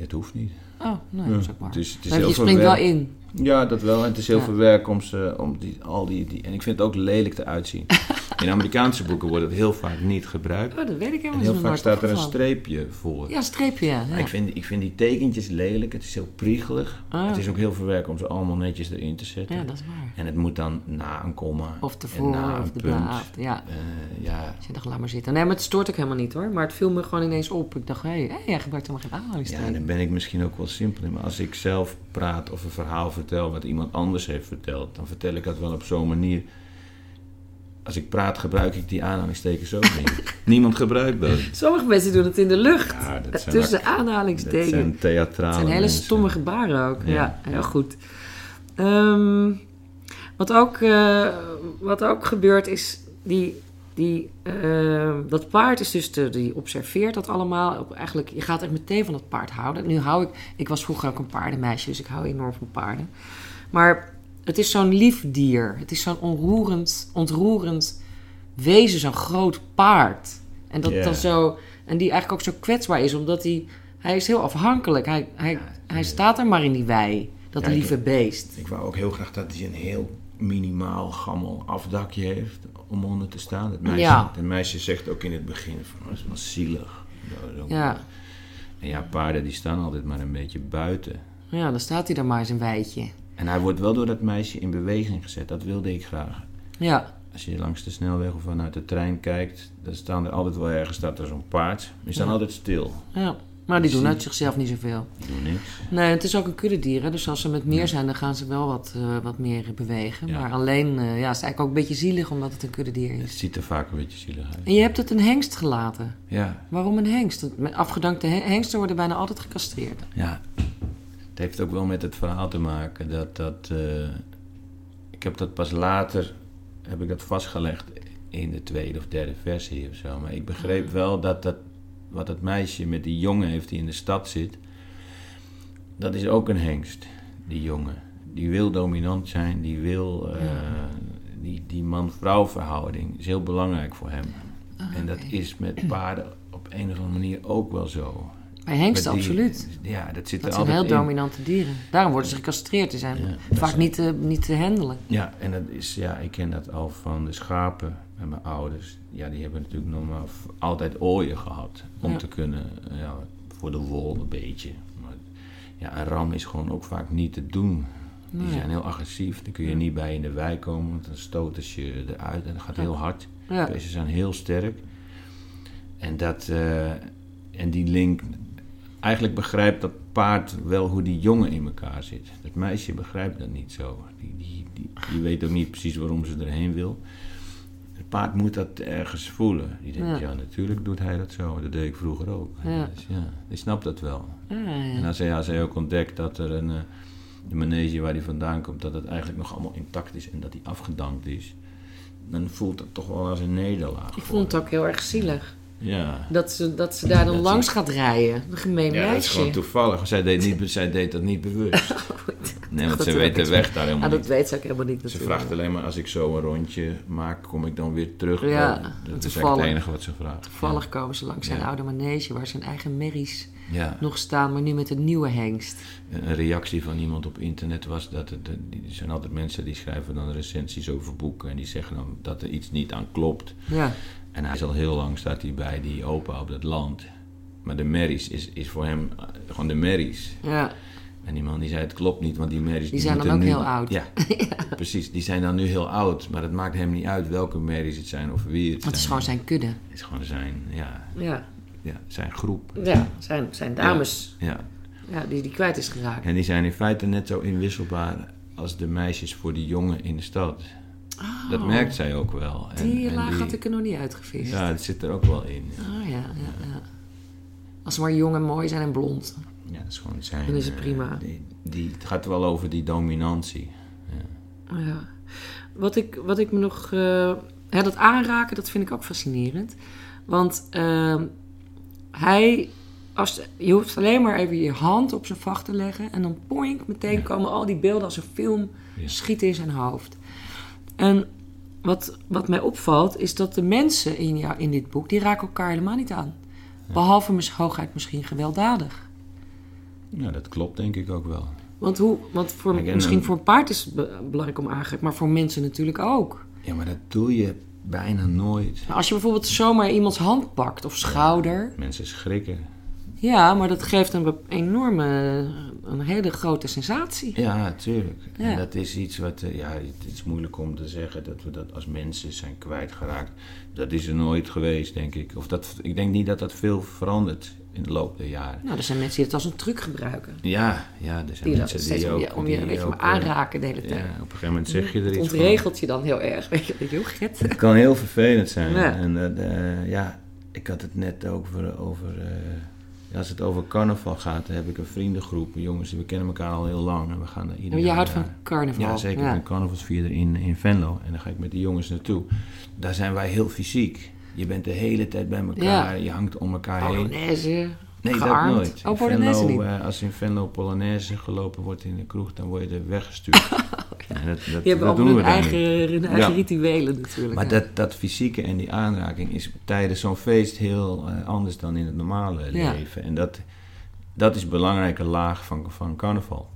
het hoeft niet. Oh, nee, dat is ook maar. Het is, het is heel je springt wel in. Ja, dat wel. En het is heel Ja. veel werk om, ze, om die, al die, die... En ik vind het ook lelijk eruit zien. [laughs] In Amerikaanse boeken wordt het heel vaak niet gebruikt. Oh, dat weet ik helemaal En niet. heel vaak staat er een streepje voor. Ja, streepje, ja. Ja. Ik, vind, ik vind die tekentjes lelijk. Het is heel priegelig. Ah. Het is ook heel veel werk om ze allemaal netjes erin te zetten. Ja, dat is waar. En het moet dan na een komma. Of en tevoren, na of een de punt. Ja, Eh, ja, dus je dacht, laat maar zitten. Nee, maar het stoort ook helemaal niet hoor. Maar het viel me gewoon ineens op. Ik dacht, hé, hey, hey, jij gebruikt helemaal geen ja, aanhalingstekens. dan ben ik misschien ook wel simpel in. Maar als ik zelf praat of een verhaal vertel wat iemand anders heeft verteld, dan vertel ik dat wel op zo'n manier. Als ik praat, gebruik ik die aanhalingstekens ook niet. [laughs] Niemand gebruikt dat. Sommige mensen doen het in de lucht. Ja, dat zijn, Tussen dat aanhalingstekens. zijn theatrale Het zijn hele mensen. stomme gebaren ook. Ja, Ja. heel goed. Ehm, wat, ook, eh, wat ook gebeurt is, die, die, eh, dat paard is dus, de, die observeert dat allemaal. Op- Eigenlijk, je gaat echt meteen van dat paard houden. Nu hou ik, ik was vroeger ook een paardenmeisje, dus ik hou enorm van paarden. Maar het is zo'n lief dier. Het is zo'n onroerend, ontroerend wezen, zo'n groot paard. En dat dan zo, en die eigenlijk ook zo kwetsbaar is, omdat hij, hij is heel afhankelijk. Hij, hij, hij staat er maar in die wei, dat Ja, ik- lieve beest. Ik wou ook heel graag dat hij een heel minimaal gammel afdakje heeft om onder te staan. Het meisje, Ja. het meisje zegt ook in het begin van, dat is wel zielig. Ja, En ja, paarden die staan altijd maar een beetje buiten. ja, dan staat hij er maar eens een weitje. En hij wordt wel door dat meisje in beweging gezet. Dat wilde ik graag. Ja, als je langs de snelweg of vanuit de trein kijkt, dan staan er altijd wel ergens staat er zo'n paard. Die staan Ja. altijd stil. Ja. Maar die doen uit zichzelf niet zoveel. Die doen niks. Nee, het is ook een kuddedier. Hè? Dus als ze met meer zijn, dan gaan ze wel wat, eh, wat meer bewegen. Ja. Maar alleen, eh, ja, het is eigenlijk ook een beetje zielig omdat het een kuddedier Het is. ziet er vaak een beetje zielig uit. En je hebt het een hengst gelaten. Ja, Waarom een hengst? Afgedankte he- hengsten worden bijna altijd gecastreerd. ja. Het heeft ook wel met het verhaal te maken dat dat... eh, ik heb dat pas later, heb ik dat vastgelegd in de tweede of derde versie of zo. Maar ik begreep wel dat dat, wat dat meisje met die jongen heeft die in de stad zit... Dat is ook een hengst, die jongen. Die wil dominant zijn, die wil... eh, die, die man-vrouw verhouding is heel belangrijk voor hem. Ah, en dat is met paarden op een of andere manier ook wel zo. Bij hengsten, die- absoluut. Ja, dat zit Dat er zijn heel in. dominante dieren. Daarom worden ze gecastreerd. Die zijn Ja, vaak is- niet te, niet te handelen. Ja, en dat is, ja, ik ken dat al van de schapen met mijn ouders. Ja, die hebben natuurlijk normaal altijd ooien gehad. Om Ja. te kunnen, eh, ja, voor de wol een beetje. Maar ja, een ram is gewoon ook vaak niet te doen. Die Nee. zijn heel agressief. Daar kun je niet bij in de wei komen, want dan stoten ze je eruit en dat gaat Ja. heel hard. Ja. Deze zijn heel sterk. En, dat, eh, en die link... Eigenlijk begrijpt dat paard wel hoe die jongen in elkaar zit. Dat meisje begrijpt dat niet zo. Die, die, die, die weet ook niet precies waarom ze erheen wil. Het paard moet dat ergens voelen. Die denkt, Ja. ja, natuurlijk doet hij dat zo. Dat deed ik vroeger ook. Ja. Dus ja, die snapt dat wel. Ja, En als hij, als hij ook ontdekt dat er een... eh, de manege waar hij vandaan komt, dat het eigenlijk nog allemaal intact is en dat hij afgedankt is, dan voelt dat toch wel als een nederlaag. Ik vond het ook heel erg zielig. Ja. Dat ze, dat ze daar dan Dat langs ze- gaat rijden. Een gemeen Ja, dat is meisje. gewoon toevallig. Zij deed, niet, zij deed dat niet bewust. [laughs] Nee, want Dat ze weet de weg daar helemaal Ah, dat niet. weet ze ook helemaal niet Ze natuurlijk. vraagt alleen maar als ik zo een rondje maak, kom ik dan weer terug. Ja, Wel, dat is eigenlijk het enige wat ze vraagt. Toevallig komen ze langs zijn Ja. oude manege... waar zijn eigen merries nog staan... maar nu met een nieuwe hengst. Een reactie van iemand op internet was dat het, er zijn altijd mensen die schrijven dan recensies over boeken en die zeggen dan dat er iets niet aan klopt. Ja, En hij is al heel lang staat hij bij die opa op dat land. Maar de merries is, is voor hem eh, gewoon de merries. ja. En die man die zei het klopt niet, want die merries... Die zijn dan ook nu- heel oud. [laughs] Ja, precies. Die zijn dan nu heel oud. Maar het maakt hem niet uit welke merries het zijn of wie het het is zijn. gewoon zijn kudde. Het is gewoon zijn, ja, Ja, ja, zijn groep. ja zijn, zijn dames Ja. ja. die die kwijt is geraakt. En die zijn in feite net zo inwisselbaar als de meisjes voor die jongen in de stad. Dat merkt zij ook wel. En, Oh. Die en laag die- had ik er nog niet uitgevist. Ja, het zit er ook wel in. Ah ja, ja, ja. Als ze maar jong en mooi zijn en blond. Ja, dat is gewoon zijn... Dan is het eh, prima. Die, die, het gaat wel over die dominantie. Ja. Ja. Wat, ik, wat ik me nog... hè, dat aanraken, dat vind ik ook fascinerend. Want ehm, hij... Als, je hoeft alleen maar even je hand op zijn vacht te leggen... en dan poink, meteen komen al die beelden als een film schieten in zijn hoofd. En wat, wat mij opvalt, is dat de mensen in, jou, in dit boek... die raken elkaar helemaal niet aan. Behalve mis, hooguit misschien gewelddadig. ja, dat klopt denk ik ook wel. Want, hoe, want voor, Kijk, misschien voor een paard is het be- belangrijk om aangrijpen, maar voor mensen natuurlijk ook. Ja, maar dat doe je bijna nooit. Als je bijvoorbeeld zomaar iemands hand pakt of schouder. Mensen schrikken. Ja, maar dat geeft een enorme, een hele grote sensatie. Ja, tuurlijk. Ja. En dat is iets wat, eh, ja, het is moeilijk om te zeggen dat we dat als mensen zijn kwijtgeraakt. Dat is er nooit geweest, denk ik. Of dat, ik denk niet dat dat veel verandert in de loop der jaren. Nou, er zijn mensen die het als een truc gebruiken. Ja, ja, er zijn Die mensen die om ook... je, om je die weet je, ook, maar eh, aanraken de hele tijd. Ja, op een gegeven moment zeg je er het iets van. ontregelt je dan heel erg. [laughs] Weet je, je get? Het kan heel vervelend zijn. Ja. En eh, ja, ik had het net over, over als het over carnaval gaat, dan heb ik een vriendengroep, jongens, we kennen elkaar al heel lang en we gaan ieder Je jaar houdt van carnaval. Ja, zeker. Ik ben carnavalsvierder in, in Venlo en dan ga ik met de jongens naartoe. Daar zijn wij heel fysiek. Je bent de hele tijd bij elkaar, je hangt om elkaar heen. Polonaise, Nee, gearmd. dat nooit. Oh, Polonaise Venlo, niet. eh, als in Venlo Polonaise gelopen wordt in de kroeg, dan word je er weggestuurd. [laughs] En dat, dat, Die hebben dat allemaal hun eigen, niet. hun eigen Ja. rituelen natuurlijk. Maar ja. dat, dat fysieke en die aanraking is tijdens zo'n feest heel eh, anders dan in het normale Ja. leven. En dat, dat is een belangrijke laag van, van carnaval.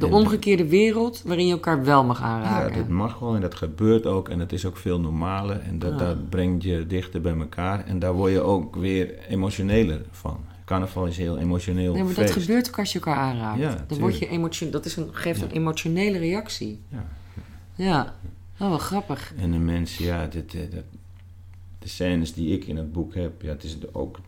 De En- omgekeerde wereld waarin je elkaar wel mag Ja, aanraken. dat mag wel en dat gebeurt ook. En dat is ook veel normaler. En dat, Ja. dat brengt je dichter bij elkaar. En daar word je ook weer emotioneler van. Carnaval is heel emotioneel Nee, maar feest. dat gebeurt ook als je elkaar aanraakt. Ja, Dan tuurlijk. word je emotio- dat is een, geeft Ja. een emotionele reactie. Ja. Ja. Oh, wel grappig. En de mensen, ja, dit, de scènes die ik in het boek heb, ja, het is ook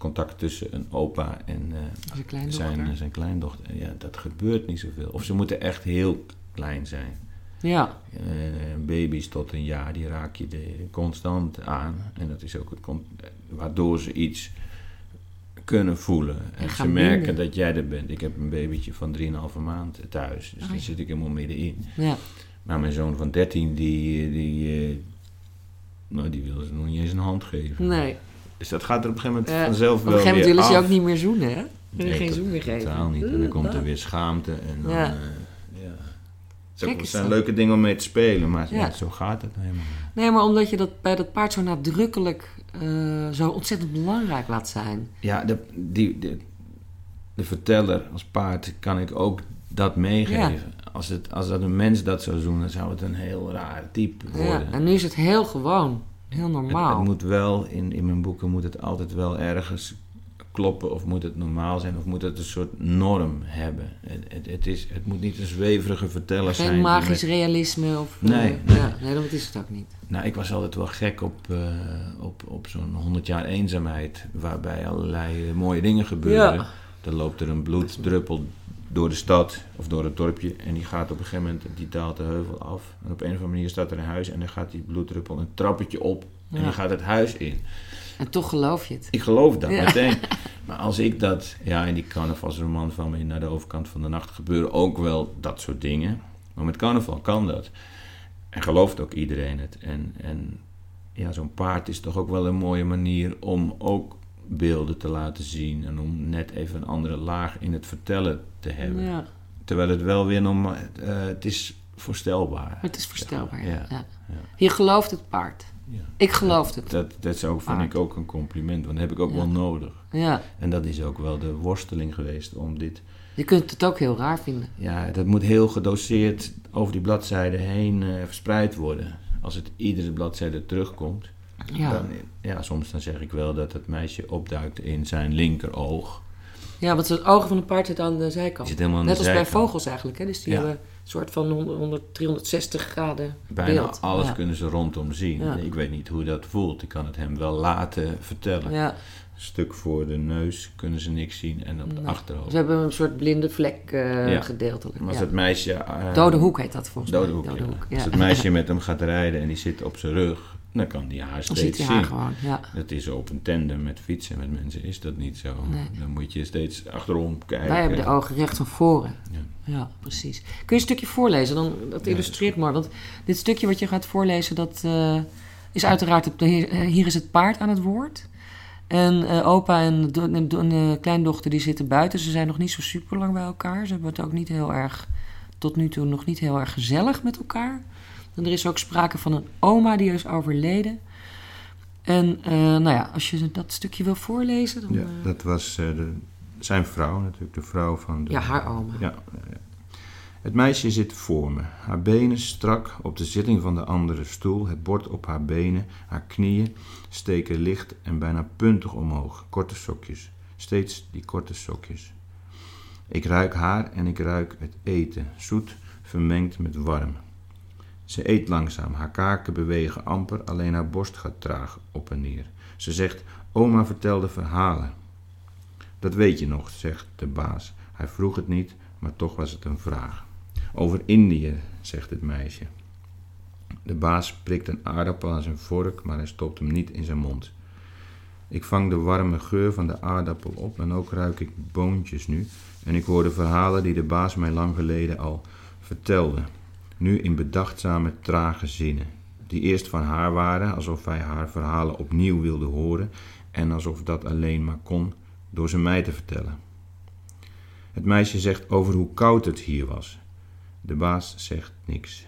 contact tussen een opa en eh, een kleindochter. zijn, zijn kleindochter. Ja, dat gebeurt niet zoveel. Of ze moeten echt heel klein zijn. Ja, Eh, baby's tot een jaar, die raak je de, constant aan. En dat is ook het, waardoor ze iets kunnen voelen. En, En ze merken binden. dat jij er bent. Ik heb een babytje van 3,5 maand thuis. Dus Oh, daar ja. zit ik helemaal middenin. ja. Maar mijn zoon van 13, die, die, eh, nou, die wil ze nog niet eens een hand geven. Nee. Dus dat gaat er op een gegeven moment Ja, vanzelf Op wel een gegeven moment weer willen ze je af. ook niet meer zoenen, hè? Nee, geen zoen meer geven. Totaal niet. En dan komt er weer schaamte. En dan, Ja. ja. ja. Het Kijk zijn leuke dingen om mee te spelen, maar Ja. ja, zo gaat het helemaal niet. Nee, maar omdat je dat bij dat paard zo nadrukkelijk eh, zo ontzettend belangrijk laat zijn. Ja, de, die, de, de verteller als paard kan ik ook dat meegeven. Als, het, als dat een mens dat zou doen, dan zou het een heel raar type Ja, worden. en nu is het heel gewoon. Heel normaal. het moet wel, in, in mijn boeken moet het altijd wel ergens kloppen. Of moet het normaal zijn. Of moet het een soort norm hebben. Het, het, het, is, het moet niet een zweverige verteller zijn. Geen magisch met- realisme of... eh, Nee, nee. Ja, nee, dat is het ook niet. Nou, ik was altijd wel gek op, eh, op, op zo'n 100 jaar eenzaamheid. Waarbij allerlei eh, mooie dingen gebeuren. Ja. Dan loopt er een bloeddruppel door de stad of door het dorpje. En die gaat op een gegeven moment, die daalt de heuvel af. En op een of andere manier staat er een huis. En dan gaat die bloeddruppel een trappetje op. En die gaat het huis in. En toch geloof je het. Ik geloof dat Ja. meteen. [laughs] Maar als ik dat, ja, in die carnavalsroman van me naar de overkant van de nacht gebeuren ook wel dat soort dingen. Maar met carnaval kan dat. En gelooft ook iedereen het. En, en ja, zo'n paard is toch ook wel een mooie manier om ook beelden te laten zien. En om net even een andere laag in het vertellen te hebben. Ja, Terwijl het wel weer normaal, eh, het is voorstelbaar. het is voorstelbaar. Ja. Ja. Je gelooft het paard. Ja. Ik geloof het. Dat, dat is ook, vind ik ook een compliment, want dat heb ik ook Ja. wel nodig. Ja. En dat is ook wel de worsteling geweest om dit. Je kunt het ook heel raar vinden. Ja, dat moet heel gedoseerd over die bladzijden heen eh, verspreid worden. Als het iedere bladzijde terugkomt. Ja, Dan, ja, soms dan zeg ik wel dat het meisje opduikt in zijn linkeroog. ja want het ogen van een paard zit aan de zijkant. zit helemaal aan Net de als bij vogels eigenlijk. Hè? Dus die Ja. hebben een soort van 100, 100, 360 graden Bijna beeld. alles ja. kunnen ze rondom zien. Ja. Ik weet niet hoe dat voelt. Ik kan het hem wel laten vertellen. Ja, Stuk voor de neus kunnen ze niks zien en op de achterhoofd. ze hebben een soort blinde vlek Ja. gedeeltelijk. Maar als het meisje... eh, Dode hoek heet dat volgens Dode mij. hoek, Dode ja. hoek, Als het meisje [laughs] met hem gaat rijden en die zit op zijn rug, dan kan die haar steeds ziet zien. haar gewoon, ja. Dat is op een tandem met fietsen met mensen is dat niet zo. Nee. Dan moet je steeds achterom kijken. Wij hebben de ogen recht van voren. Ja. Ja, precies. Kun je een stukje voorlezen? Dan, dat Ja, illustreert mooi. Want dit stukje wat je gaat voorlezen, dat eh, is uiteraard... Op de, hier is het paard aan het woord. En eh, opa en de kleindochter die zitten buiten. Ze zijn nog niet zo super lang bij elkaar. Ze hebben het ook niet heel erg... Tot nu toe nog niet heel erg gezellig met elkaar. En er is ook sprake van een oma die is overleden. En eh, nou ja, als je dat stukje wil voorlezen... Dan, Ja, eh, dat was eh, de, zijn vrouw natuurlijk, de vrouw van de... ja, haar oma. Ja, ja, ja. Het meisje zit voor me, haar benen strak op de zitting van de andere stoel, het bord op haar benen, haar knieën steken licht en bijna puntig omhoog, korte sokjes, steeds die korte sokjes. Ik ruik haar en ik ruik het eten, zoet vermengd met warm. Ze eet langzaam, haar kaken bewegen amper, alleen haar borst gaat traag op en neer. Ze zegt: Oma vertelde verhalen. Dat weet je nog, zegt de baas. Hij vroeg het niet, maar toch was het een vraag. Over Indië, zegt het meisje. De baas prikt een aardappel aan zijn vork, maar hij stopt hem niet in zijn mond. Ik vang de warme geur van de aardappel op en ook ruik ik boontjes nu. En ik hoor de verhalen die de baas mij lang geleden al vertelde. Nu in bedachtzame, trage zinnen. Die eerst van haar waren, alsof hij haar verhalen opnieuw wilde horen. En alsof dat alleen maar kon door ze mij te vertellen. Het meisje zegt over hoe koud het hier was. De baas zegt niks.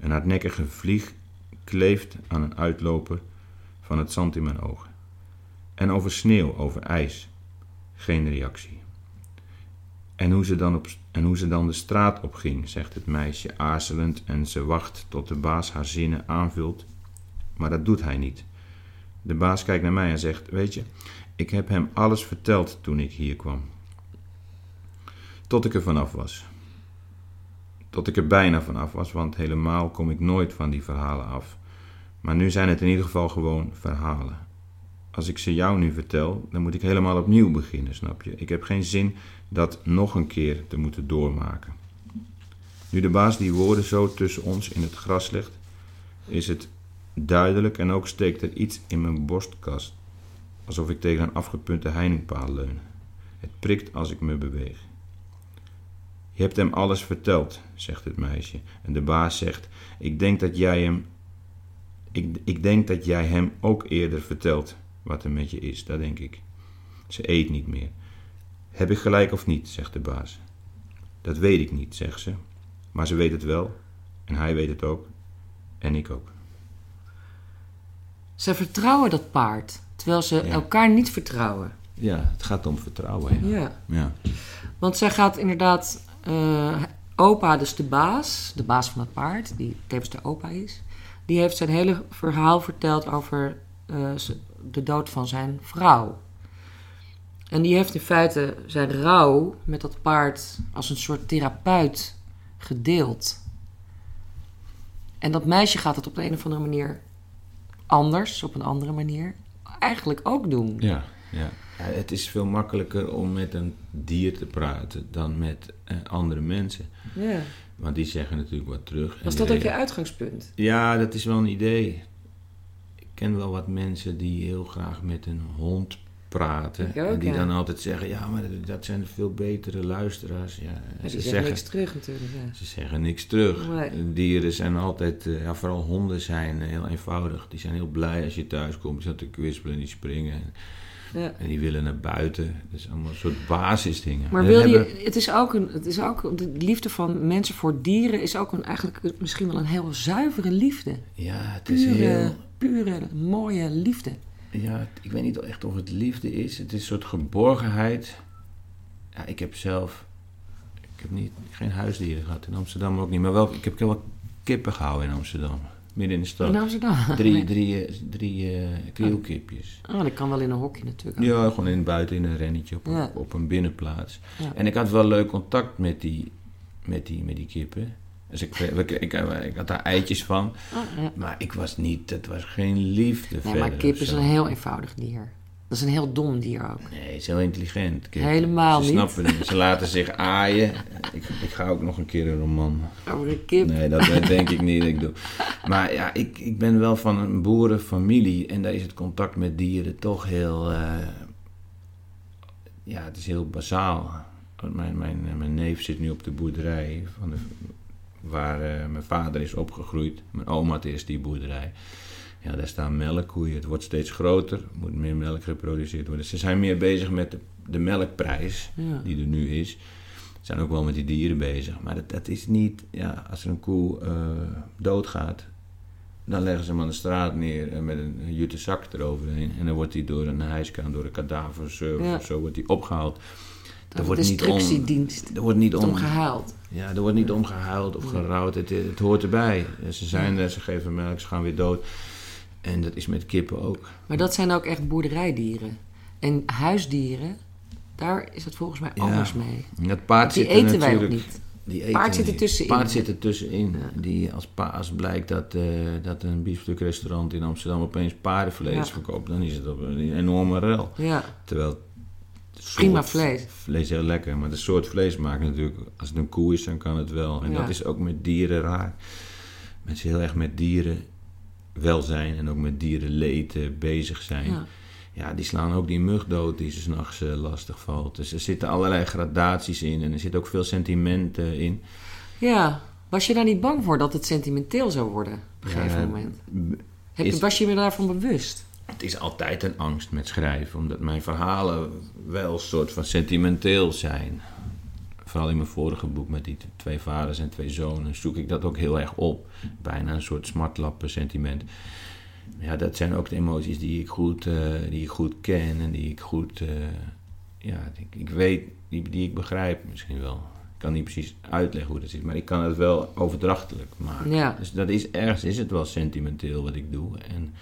Een hardnekkige vlieg kleeft aan een uitloper van het zand in mijn ogen. En over sneeuw, over ijs. Geen reactie. En hoe, ze dan op, en hoe ze dan de straat opging, zegt het meisje aarzelend en ze wacht tot de baas haar zinnen aanvult. Maar dat doet hij niet. De baas kijkt naar mij en zegt: Weet je, ik heb hem alles verteld toen ik hier kwam. Tot ik er vanaf was. tot ik er bijna van af was, want helemaal kom ik nooit van die verhalen af. Maar nu zijn het in ieder geval gewoon verhalen. Als ik ze jou nu vertel, dan moet ik helemaal opnieuw beginnen, snap je? Ik heb geen zin dat nog een keer te moeten doormaken. Nu de baas die woorden zo tussen ons in het gras legt, is het duidelijk en ook steekt er iets in mijn borstkast, alsof ik tegen een afgepunte heiningpaal leun. Het prikt als ik me beweeg. Je hebt hem alles verteld, zegt het meisje. En de baas zegt: Ik denk dat jij hem. Ik, ik denk dat jij hem ook eerder vertelt wat er met je is, dat denk ik. Ze eet niet meer. Heb ik gelijk of niet, zegt de baas. Dat weet ik niet, zegt ze. Maar ze weet het wel. En hij weet het ook. En ik ook. Ze vertrouwen dat paard, terwijl ze elkaar niet vertrouwen. Ja, het gaat om vertrouwen. Ja. ja. ja. Want zij gaat inderdaad uh, opa, dus de baas, de baas van het paard, die tevens de opa is, die heeft zijn hele verhaal verteld over uh, de dood van zijn vrouw. En die heeft in feite zijn rouw met dat paard als een soort therapeut gedeeld. En dat meisje gaat het op de een of andere manier anders, op een andere manier, eigenlijk ook doen. Ja, ja. Ja, het is veel makkelijker om met een dier te praten dan met eh, andere mensen. Ja. Want die zeggen natuurlijk wat terug. Was dat ook je uitgangspunt? Ja, dat is wel een idee. Ik ken wel wat mensen die heel graag met een hond praten. en die dan altijd zeggen, ja, maar dat zijn veel betere luisteraars. Ja, ze zeggen, zeggen niks terug natuurlijk. Ja. Ze zeggen niks terug. Dieren zijn altijd, eh, ja, vooral honden zijn heel eenvoudig. Die zijn heel blij als je thuis komt. Ze te kwispelen en die springen. Ja. En die willen naar buiten. Dat is allemaal een soort basisdingen. Maar wil je, het is ook een, het is ook, de liefde van mensen voor dieren is ook een, eigenlijk misschien wel een heel zuivere liefde. Ja, het is heel... Pure, mooie liefde. Ja, ik weet niet echt of het liefde is. Het is een soort geborgenheid. Ja, ik heb zelf... Ik heb niet, geen huisdieren gehad in Amsterdam ook niet. Maar wel, ik heb wel kippen gehouden in Amsterdam midden in de stad. In Amsterdam? Drie, drie, eh, drie uh, krielkipjes. Oh, dat kan wel in een hokje natuurlijk. Ja, gewoon in, buiten in een rennetje op, op, een binnenplaats. En ik had wel leuk contact met die, met die, met die kippen. Dus ik, ik, ik, ik had daar eitjes van. Oh, maar ik was niet, het was geen liefde nee, maar kip is een heel eenvoudig dier. Dat is een heel dom dier ook. Nee, het is heel intelligent. Helemaal ze niet. Snappen het. Ze laten zich aaien. Ik, ik ga ook nog een keer een roman. Over een kip? Nee, dat denk ik niet. Ik doe. Maar ja, ik, ik ben wel van een boerenfamilie. En daar is het contact met dieren toch heel... Uh, ja, het is heel basaal. Mijn, mijn, mijn neef zit nu op de boerderij van de, waar uh, mijn vader is opgegroeid. Mijn oma had eerst die boerderij. Ja, daar staan melkkoeien. Het wordt steeds groter, er moet meer melk geproduceerd worden. Ze zijn meer bezig met de, de melkprijs die er nu is. Ze zijn ook wel met die dieren bezig. Maar dat, dat is niet, ja, als er een koe uh, doodgaat, dan leggen ze hem aan de straat neer en met een jute zak eroverheen. En dan wordt hij door een hijskraan, door een kadaverservice ja. of zo, wordt hij opgehaald. Er wordt niet om, er wordt niet om, gehuild. Ja, er wordt niet om gehuild of gerouwd. Het, het hoort erbij. Ze zijn er, ze geven melk, ze gaan weer dood. En dat is met kippen ook. Maar dat zijn ook echt boerderijdieren. En huisdieren, daar is het volgens mij anders mee. Dat paard die eten wij ook niet. Die eten paard zit er tussenin. Paard zit er tussenin. Die als, als blijkt dat, uh, dat een biefstukrestaurant in Amsterdam opeens paardenvlees verkoopt, dan is het op een enorme rel. Ja. Terwijl Prima vlees. Vlees heel lekker, maar de soort vlees maakt natuurlijk, als het een koe is, dan kan het wel. En dat is ook met dieren raar. Mensen heel erg met dieren welzijn en ook met dierenleed bezig zijn. Ja. ja. die slaan ook die mug dood die ze s'nachts uh, lastig valt. Dus er zitten allerlei gradaties in en er zit ook veel sentiment uh, in. Ja, was je daar niet bang voor dat het sentimenteel zou worden op een gegeven moment? Heb, was je me daarvan bewust? Het is altijd een angst met schrijven, omdat mijn verhalen wel een soort van sentimenteel zijn vooral in mijn vorige boek met die twee vaders en twee zonen, zoek ik dat ook heel erg op. Bijna een soort smartlappen sentiment. Ja, dat zijn ook de emoties die ik goed, uh, die ik goed ken en die ik goed, uh, ja, ik, ik weet, die, die ik begrijp misschien wel. Ik kan niet precies uitleggen hoe dat zit, maar ik kan het wel overdrachtelijk maken. Ja. Dus dat is ergens is het wel sentimenteel wat ik doe. En,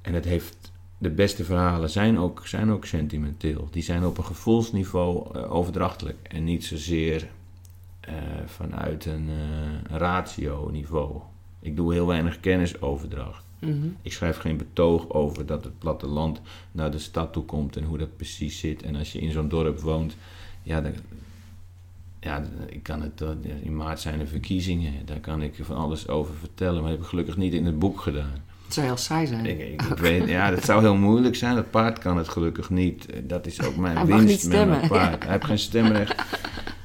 en het heeft de beste verhalen zijn ook, zijn ook sentimenteel. Die zijn op een gevoelsniveau uh, overdrachtelijk en niet zozeer eh, vanuit een uh, ratio-niveau. Ik doe heel weinig kennisoverdracht. Mhm. Ik schrijf geen betoog over dat het platteland naar de stad toe komt en hoe dat precies zit. En als je in zo'n dorp woont, ja, dan, ja, ik kan het, eh, in maart zijn er verkiezingen, daar kan ik van alles over vertellen, maar dat heb ik gelukkig niet in het boek gedaan. Het zou heel saai zijn. Ik, ik, ik weet, ja, dat zou heel moeilijk zijn. Dat paard kan het gelukkig niet. Dat is ook mijn Hij mag winst met mijn paard. Hij heeft geen stemrecht.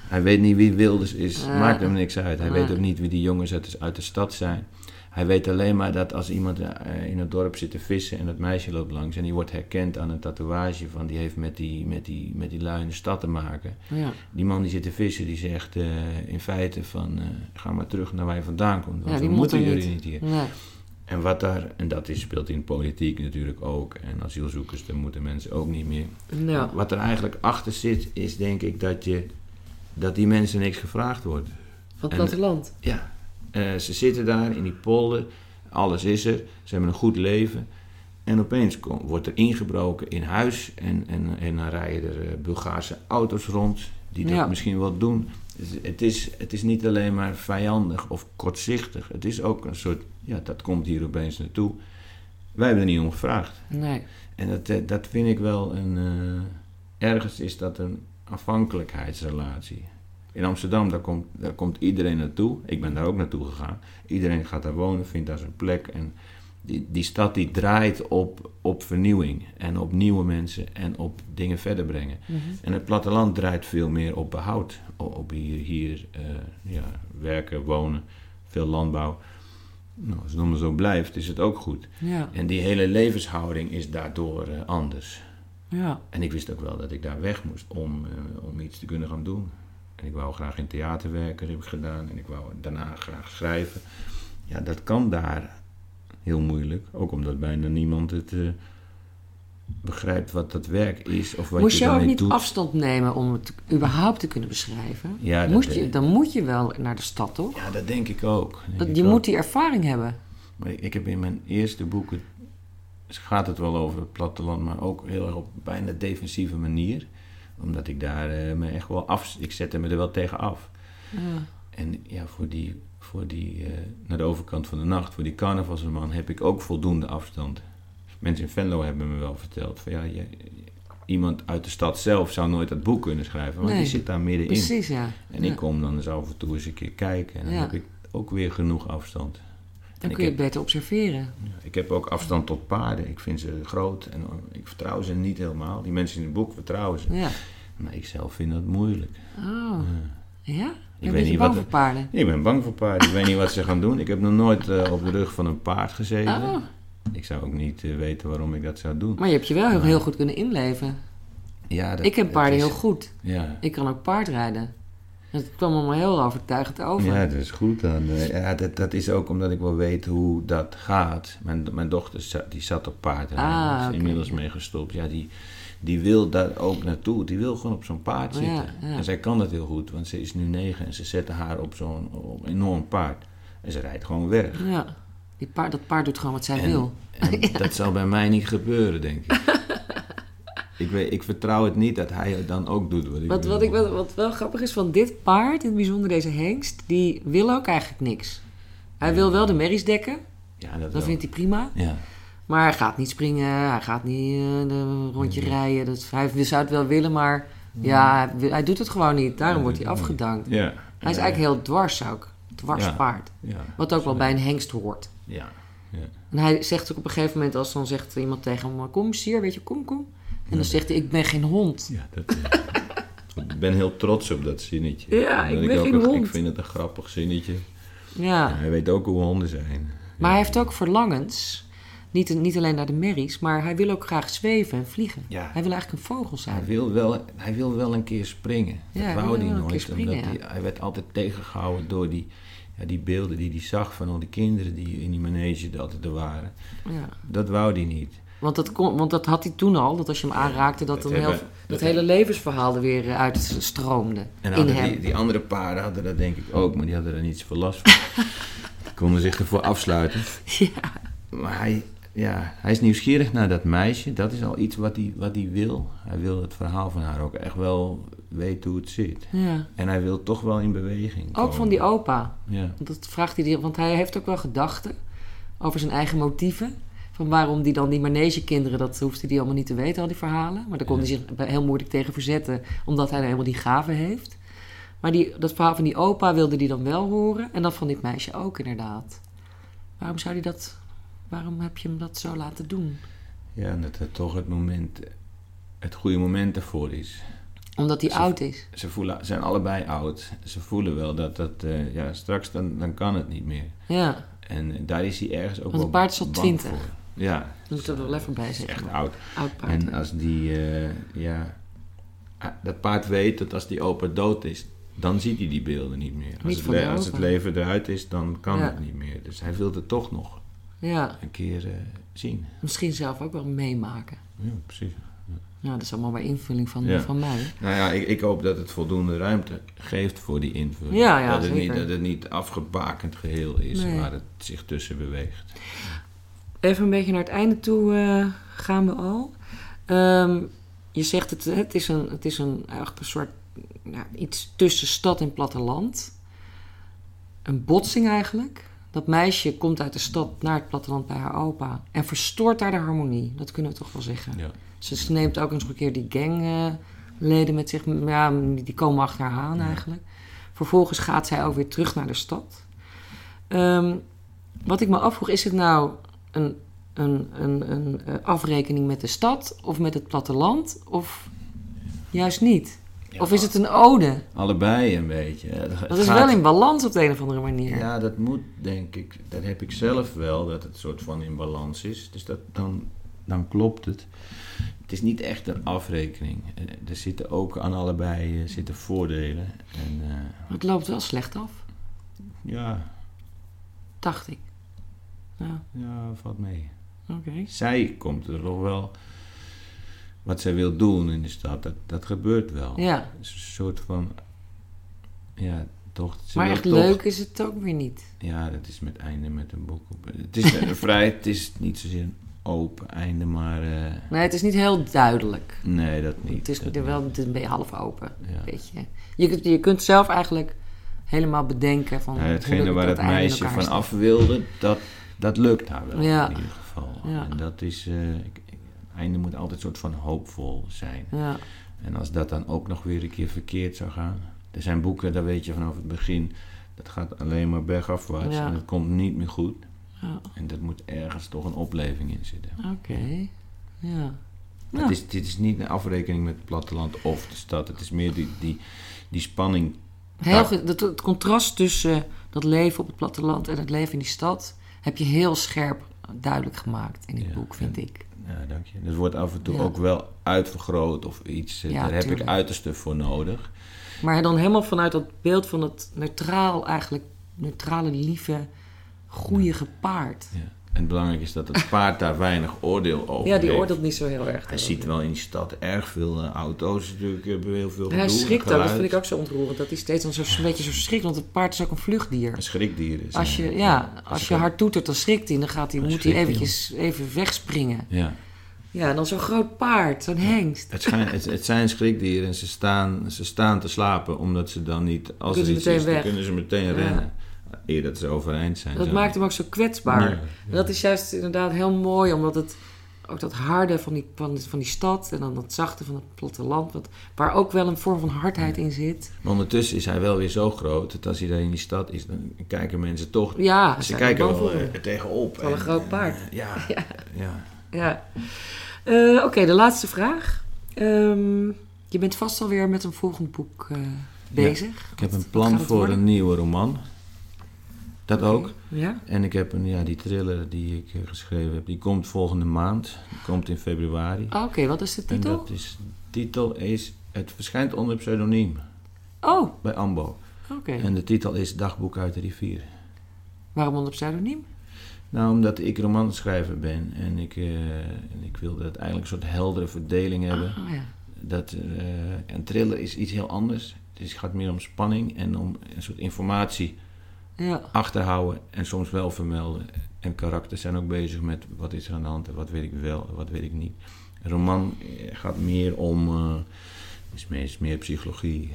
Hij weet niet wie Wilders is. Maakt hem niks uit. Hij weet ook niet wie die jongens uit de, uit de stad zijn. Hij weet alleen maar dat als iemand eh, in het dorp zit te vissen en dat meisje loopt langs en die wordt herkend aan een tatoeage van die heeft met die, met die, met die lui in de stad te maken. Ja. Die man die zit te vissen, die zegt eh, in feite van eh, ga maar terug naar waar je vandaan komt. Want we moet moeten jullie niet. niet hier. Nee. En wat daar, en dat is, speelt in politiek natuurlijk ook. En asielzoekers, daar moeten mensen ook niet meer. Ja. Wat er eigenlijk achter zit, is denk ik dat, je, dat die mensen niks gevraagd wordt. Van het platteland. Ja, eh, ze zitten daar in die polder, alles is er, ze hebben een goed leven. En opeens kom- wordt er ingebroken in huis en, en, en dan rijden er eh, Bulgaarse auto's rond die dat Ja. misschien wel doen. Het is, het is niet alleen maar vijandig of kortzichtig. Het is ook een soort, ja, dat komt hier opeens naartoe. Wij hebben er niet om gevraagd. Nee. En dat, eh, dat vind ik wel een. eh, ergens is dat een afhankelijkheidsrelatie. In Amsterdam, daar komt, daar komt iedereen naartoe. Ik ben daar ook naartoe gegaan. Iedereen gaat daar wonen, vindt daar zijn plek. En die, die stad die draait op, op vernieuwing. En op nieuwe mensen en op dingen verder brengen. Mhm. En het platteland draait veel meer op behoud. Op hier, hier eh, ja, werken, wonen, veel landbouw. Nou, als het allemaal zo blijft, is het ook goed. Ja. En die hele levenshouding is daardoor eh, anders. Ja. En ik wist ook wel dat ik daar weg moest om, eh, om iets te kunnen gaan doen. En ik wou graag in theater werken, heb ik gedaan. En ik wou daarna graag schrijven. Ja, dat kan daar heel moeilijk. Ook omdat bijna niemand het eh, begrijpt wat dat werk is. Of wat Moest je je ook niet doet. afstand nemen om het überhaupt te kunnen beschrijven? Ja, Moest je, dan moet je wel naar de stad, toch? Ja, dat denk ik ook. Denk Dat, ik je ook. moet die ervaring hebben. Maar ik- heb in mijn eerste boeken gaat het wel over het platteland, maar ook heel erg op bijna defensieve manier. Omdat ik daar eh, me echt wel af... Ik zette me er wel tegen af. Ja. En ja, voor die, voor die eh, naar de overkant van de nacht, voor die carnavalsman, heb ik ook voldoende afstand. Mensen in Venlo hebben me wel verteld van ja, je, iemand uit de stad zelf zou nooit dat boek kunnen schrijven, want Nee, die zit daar middenin. Precies, ja. En Ja. ik kom dan eens af en toe eens een keer kijken en dan Ja. heb ik ook weer genoeg afstand. Dan ik kun je het beter observeren. Ja, Ik heb ook afstand tot paarden. Ik vind ze groot en ik vertrouw ze niet helemaal. Die mensen in het boek vertrouwen ze. Ja. Maar ik zelf vind dat moeilijk. Oh, Ja. weet ben je niet bang wat voor paarden? Ik ben bang voor paarden. Ik weet niet wat ze gaan doen. Ik heb nog nooit eh, op de rug van een paard gezeten. Oh, Ik zou ook niet eh, weten waarom ik dat zou doen. maar je hebt je wel heel, Maar- heel goed kunnen inleven. Ja, dat- Ik heb paarden is- heel goed. Ja. Ik kan ook paardrijden. Het kwam allemaal heel overtuigend over. Ja, dat is goed dan. Eh, Ja, dat, dat is ook omdat ik wel weet hoe dat gaat. Mijn, mijn dochter zat, die zat op paardrijden. Ah, Daar is inmiddels mee gestopt. Ja, die, die wil daar ook naartoe. Die wil gewoon op zo'n paard Ja, zitten. ja. En zij kan dat heel goed, want ze is nu negen en ze zetten haar op zo'n enorm paard. En ze rijdt gewoon weg. Ja. Die paard, dat paard doet gewoon wat zij En- wil. En [laughs] dat zal bij mij niet gebeuren, denk ik. ik, weet, ik vertrouw het niet dat hij het dan ook doet wat ik Wat, wat, ik, wat, wat wel grappig is van dit paard, in het bijzonder deze hengst, die wil ook eigenlijk niks. Hij wil wel de merries dekken, Ja, dat, dat wel. vindt hij prima. Ja. Maar hij gaat niet springen, hij gaat niet eh, een rondje rijden. Dat, hij zou het wel willen, maar ja, hij, hij doet het gewoon niet. Daarom wordt hij afgedankt. Hij is eigenlijk heel dwars ook. Dwars paard. Ja. Wat ook wel bij een hengst hoort. Ja. ja. En hij zegt ook op een gegeven moment, als dan zegt iemand tegen hem, kom sier, weet je, kom, kom. En dan zegt hij, ik ben geen hond. Ja, dat, eh, [laughs] ik ben heel trots op dat zinnetje. Ja, ik ben ook geen een- hond. Ik vind het een grappig zinnetje. Ja. Hij weet ook hoe honden zijn. Maar hij heeft ook verlangens. Niet, niet alleen naar de merries, maar hij wil ook graag zweven en vliegen. Ja. Hij wil eigenlijk een vogel zijn. Hij wil, wel, hij wil wel een keer springen. Ja, dat hij wou hij nooit. springen, omdat ja. hij, hij werd altijd tegengehouden door die, ja, die beelden die hij zag van al die kinderen die in die manege altijd er waren. Ja. Dat wou hij niet. Want, dat kon, want dat had hij toen al, dat als je hem aanraakte, dat, dat een heel, dat, dat hele levensverhaal er weer eh, uitstroomde En in hem. die, die andere paarden hadden dat denk ik ook, maar die hadden er niet zoveel last van. [laughs] Die konden zich ervoor afsluiten. Ja. Maar hij, ja, hij is nieuwsgierig naar dat meisje. Dat is al iets wat hij, wat hij wil. Hij wil het verhaal van haar ook echt wel weet hoe het zit. Ja. En hij wil toch wel in beweging Ook van die opa. Ja, Dat vraagt hij, want hij heeft ook wel gedachten over zijn eigen motieven. Van waarom die dan die manegekinderen, dat hoefde hij allemaal niet te weten, al die verhalen. Maar daar kon Ja. hij zich heel moeilijk tegen verzetten, omdat hij nou helemaal die gave heeft. Maar die, dat verhaal van die opa wilde hij dan wel horen. En dat van dit meisje ook, inderdaad. Waarom zou hij dat... Waarom heb je hem dat zo laten doen? ja dat het toch het moment, het goede moment ervoor is. Omdat hij oud is. Ze voelen, zijn allebei oud. Ze voelen wel dat dat, eh, ja, straks dan, dan kan het niet meer. Ja, En daar is hij ergens ook Want wel het paard is al bang 20. voor. Ja, dan moet er wel even bij zitten. echt oud. Oud paard. En als die, eh, ja, ah, dat paard weet dat als die opa dood is, dan ziet hij die beelden niet meer. Als, Niet het, le- als het leven eruit is, dan kan Ja. het niet meer. Dus hij wil het toch nog Ja, een keer eh, zien. misschien zelf ook wel meemaken. Ja, precies. Ja, dat is allemaal maar invulling van, Ja. van mij. Nou ja, ik, ik hoop dat het voldoende ruimte geeft voor die invulling. Ja, ja, dat, het niet, dat het niet afgebakend geheel is Nee. waar het zich tussen beweegt. Even een beetje naar het einde toe eh, gaan we al. Ehm, je zegt het, het is een, het is een, eigenlijk een soort iets tussen stad en platteland. Een botsing eigenlijk. Dat meisje komt uit de stad naar het platteland bij haar opa en verstoort daar de harmonie. Dat kunnen we toch wel zeggen. Ja. Ze, neemt ook eens een keer die gangleden met zich. Ja, die komen achter haar aan Ja. eigenlijk. Vervolgens gaat zij ook weer terug naar de stad. Ehm, wat ik me afvroeg, is het nou een, een, een, een eh, afrekening met de stad of met het platteland? Of juist niet? Ja, of is het een ode? Allebei een beetje. Het Dat is gaat- wel in balans op de een of andere manier. Ja, dat moet denk ik. Dat heb ik zelf wel, dat het soort van in balans is. Dus dat, dan, dan klopt het. Het is niet echt een afrekening. Eh, Er zitten ook aan allebei eh, zitten voordelen. En eh, het loopt wel slecht af, ja, dacht ik. Ja, ja, valt mee. oké. Zij komt er nog wel. Wat zij wil doen in de stad, dat, dat gebeurt wel. Ja, Het is een soort van. Ja, toch. maar echt toch- leuk is het ook weer niet. Ja, dat is met einde met een boek op. Het is eh, [laughs] vrij, het is niet zozeer een open einde, maar eh, Nee, het is niet heel duidelijk. nee, dat niet. Het is dat wel het is een beetje half open. Ja. Weet je. Je, kunt, je kunt zelf eigenlijk helemaal bedenken van... Ja, hetgene waar het meisje van af wilde, dat, dat lukt haar wel Ja. in ieder geval. Ja. En dat is, eh, ik- einde moet altijd een soort van hoopvol zijn. Ja, En als dat dan ook nog weer een keer verkeerd zou gaan. Er zijn boeken, daar weet je vanaf het begin, dat gaat alleen maar bergafwaarts Ja. en het komt niet meer goed. ja. En dat moet ergens toch een opleving in zitten. oké. Ja. Het is, dit is niet een afrekening met het platteland of de stad. Het is meer die, die, die spanning. Heel, het, het contrast tussen dat leven op het platteland en het leven in die stad... heb je heel scherp duidelijk gemaakt in dit boek, vind ik. Ja, dank je. Dat wordt af en toe Ja. ook wel uitvergroot of iets. eh, Ja, Daar heb tuurlijk. ik uiterste voor nodig. Maar dan helemaal vanuit dat beeld van het neutraal eigenlijk... neutrale, lieve, goede gepaard. Ja. En het belangrijk is dat het [laughs] paard daar weinig oordeel over Ja, die heeft. oordeelt niet zo heel erg. Hij ziet wel in die stad erg veel eh, auto's. Natuurlijk hebben heel veel Hij gedoe, schrikt ook, dat vind ik ook zo ontroerend. Dat hij steeds dan zo, een beetje zo schrikt, want het paard is ook een vluchtdier. Een schrikdier is. Als je, eh, ja, als je hard toetert, dan schrikt hij. Dan, gaat hij, Dan moet hij hij, eventjes even wegspringen. Ja, Ja, en dan zo'n groot paard, zo'n hengst. het, schijn, het, het zijn schrikdieren en ze staan, ze staan te slapen omdat ze dan niet, als Kunnen er ze iets is, dan weg. kunnen ze meteen Ja. rennen. Dat ze overeind zijn. Dat Zo. maakt hem ook zo kwetsbaar. Ja, En dat is juist inderdaad heel mooi, omdat het ook dat harde van die, van, van die stad en dan dat zachte van het platteland, wat, waar ook wel een vorm van hardheid in zit. Maar ondertussen is hij wel weer zo groot dat als hij daar in die stad is, dan kijken mensen toch. Ja, ze kijken wel eh, tegenop. Wel een En, groot paard. eh, ja, [laughs] Ja. ja. Ja. Eh, Oké, de laatste vraag. Ehm, je bent vast alweer met een volgend boek bezig. Ik heb een plan voor een nieuwe roman. Dat ook. Ja? En ik heb een, ja, die thriller die ik eh, geschreven heb, die komt volgende maand. Die komt in februari. Ah, Oké, wat is de En titel? dat is, de titel is, het verschijnt onder pseudoniem Oh, bij Ambo. oké. En de titel is Dagboek uit de rivier. Waarom onder pseudoniem? Nou, omdat ik romanschrijver ben en ik, eh, en ik wilde het eigenlijk een soort heldere verdeling hebben. Ah, ja. Dat, eh, een thriller is iets heel anders. Dus het gaat meer om spanning en om een soort informatie Ja, achterhouden en soms wel vermelden. En karakters zijn ook bezig met wat is er aan de hand en wat weet ik wel en wat weet ik niet. Een roman eh, gaat meer om, eh, is meer, is meer psychologie.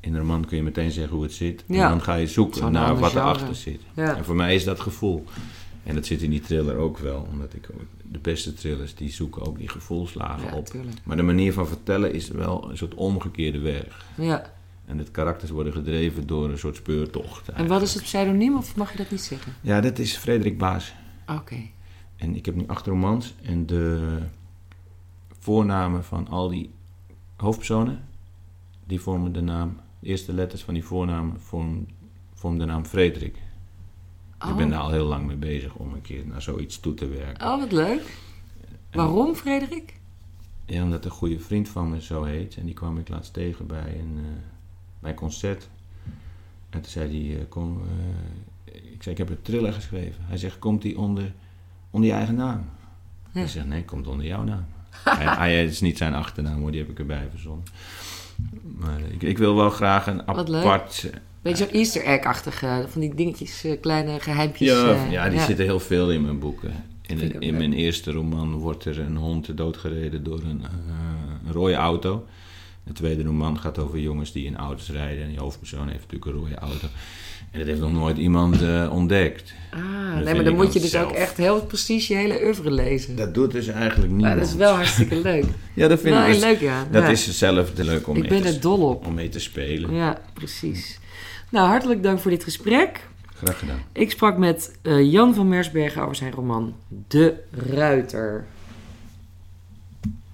In een roman kun je meteen zeggen hoe het zit. Ja. En dan ga je zoeken naar wat genre. erachter zit. Ja. En voor mij is dat gevoel. En dat zit in die thriller ook wel. Omdat ik de beste thrillers die zoeken ook die gevoelslagen op. tuurlijk. Maar de manier van vertellen is wel een soort omgekeerde weg. Ja. En de karakters worden gedreven door een soort speurtocht. En wat is het pseudoniem of mag je dat niet zeggen? Ja, dat is Frederik Baas. Oké. En ik heb nu acht romans. En de voornamen van al die hoofdpersonen, die vormen de naam. De eerste letters van die voornamen vormen, vormen de naam Frederik. Oh. Ik ben daar al heel lang mee bezig om een keer naar zoiets toe te werken. Oh, wat leuk. Waarom, Frederik? Ja, omdat een goede vriend van me zo heet. En die kwam ik laatst tegen bij een, eh, bij een concert. En toen zei hij, eh, kom, eh, ik zei, ik heb een thriller geschreven. Hij zegt, komt die onder, onder je eigen naam? Ja. Ik zeg, nee, komt onder jouw naam. [laughs] hij, hij, het is niet zijn achternaam hoor, die heb ik erbij verzonnen. Maar ik, ik wil wel graag een Wat leuk. apart... Beetje zo'n easter egg-achtige, van die dingetjes, eh, kleine geheimpjes. Ja, eh, ja, die zitten heel veel in mijn boeken. In, in mijn eerste roman wordt er een hond doodgereden door een, eh, een rode auto. De tweede roman gaat over jongens die in auto's rijden. En die hoofdpersoon heeft natuurlijk een rode auto. En dat heeft nog nooit iemand eh, ontdekt. Ah, nee, maar dan moet je dus zelf. ook echt heel precies je hele oeuvre lezen. Dat doet dus eigenlijk niemand. dat is wel hartstikke leuk. [laughs] Ja, dat vind nou, ik. dus- leuk, ja. Dat Ja. is zelf leuk om, Ik mee ben te, er dol op. om mee te spelen. Ja, precies. Nou, hartelijk dank voor dit gesprek. Graag gedaan. Ik sprak met eh, Jan van Mersbergen over zijn roman De Ruiter.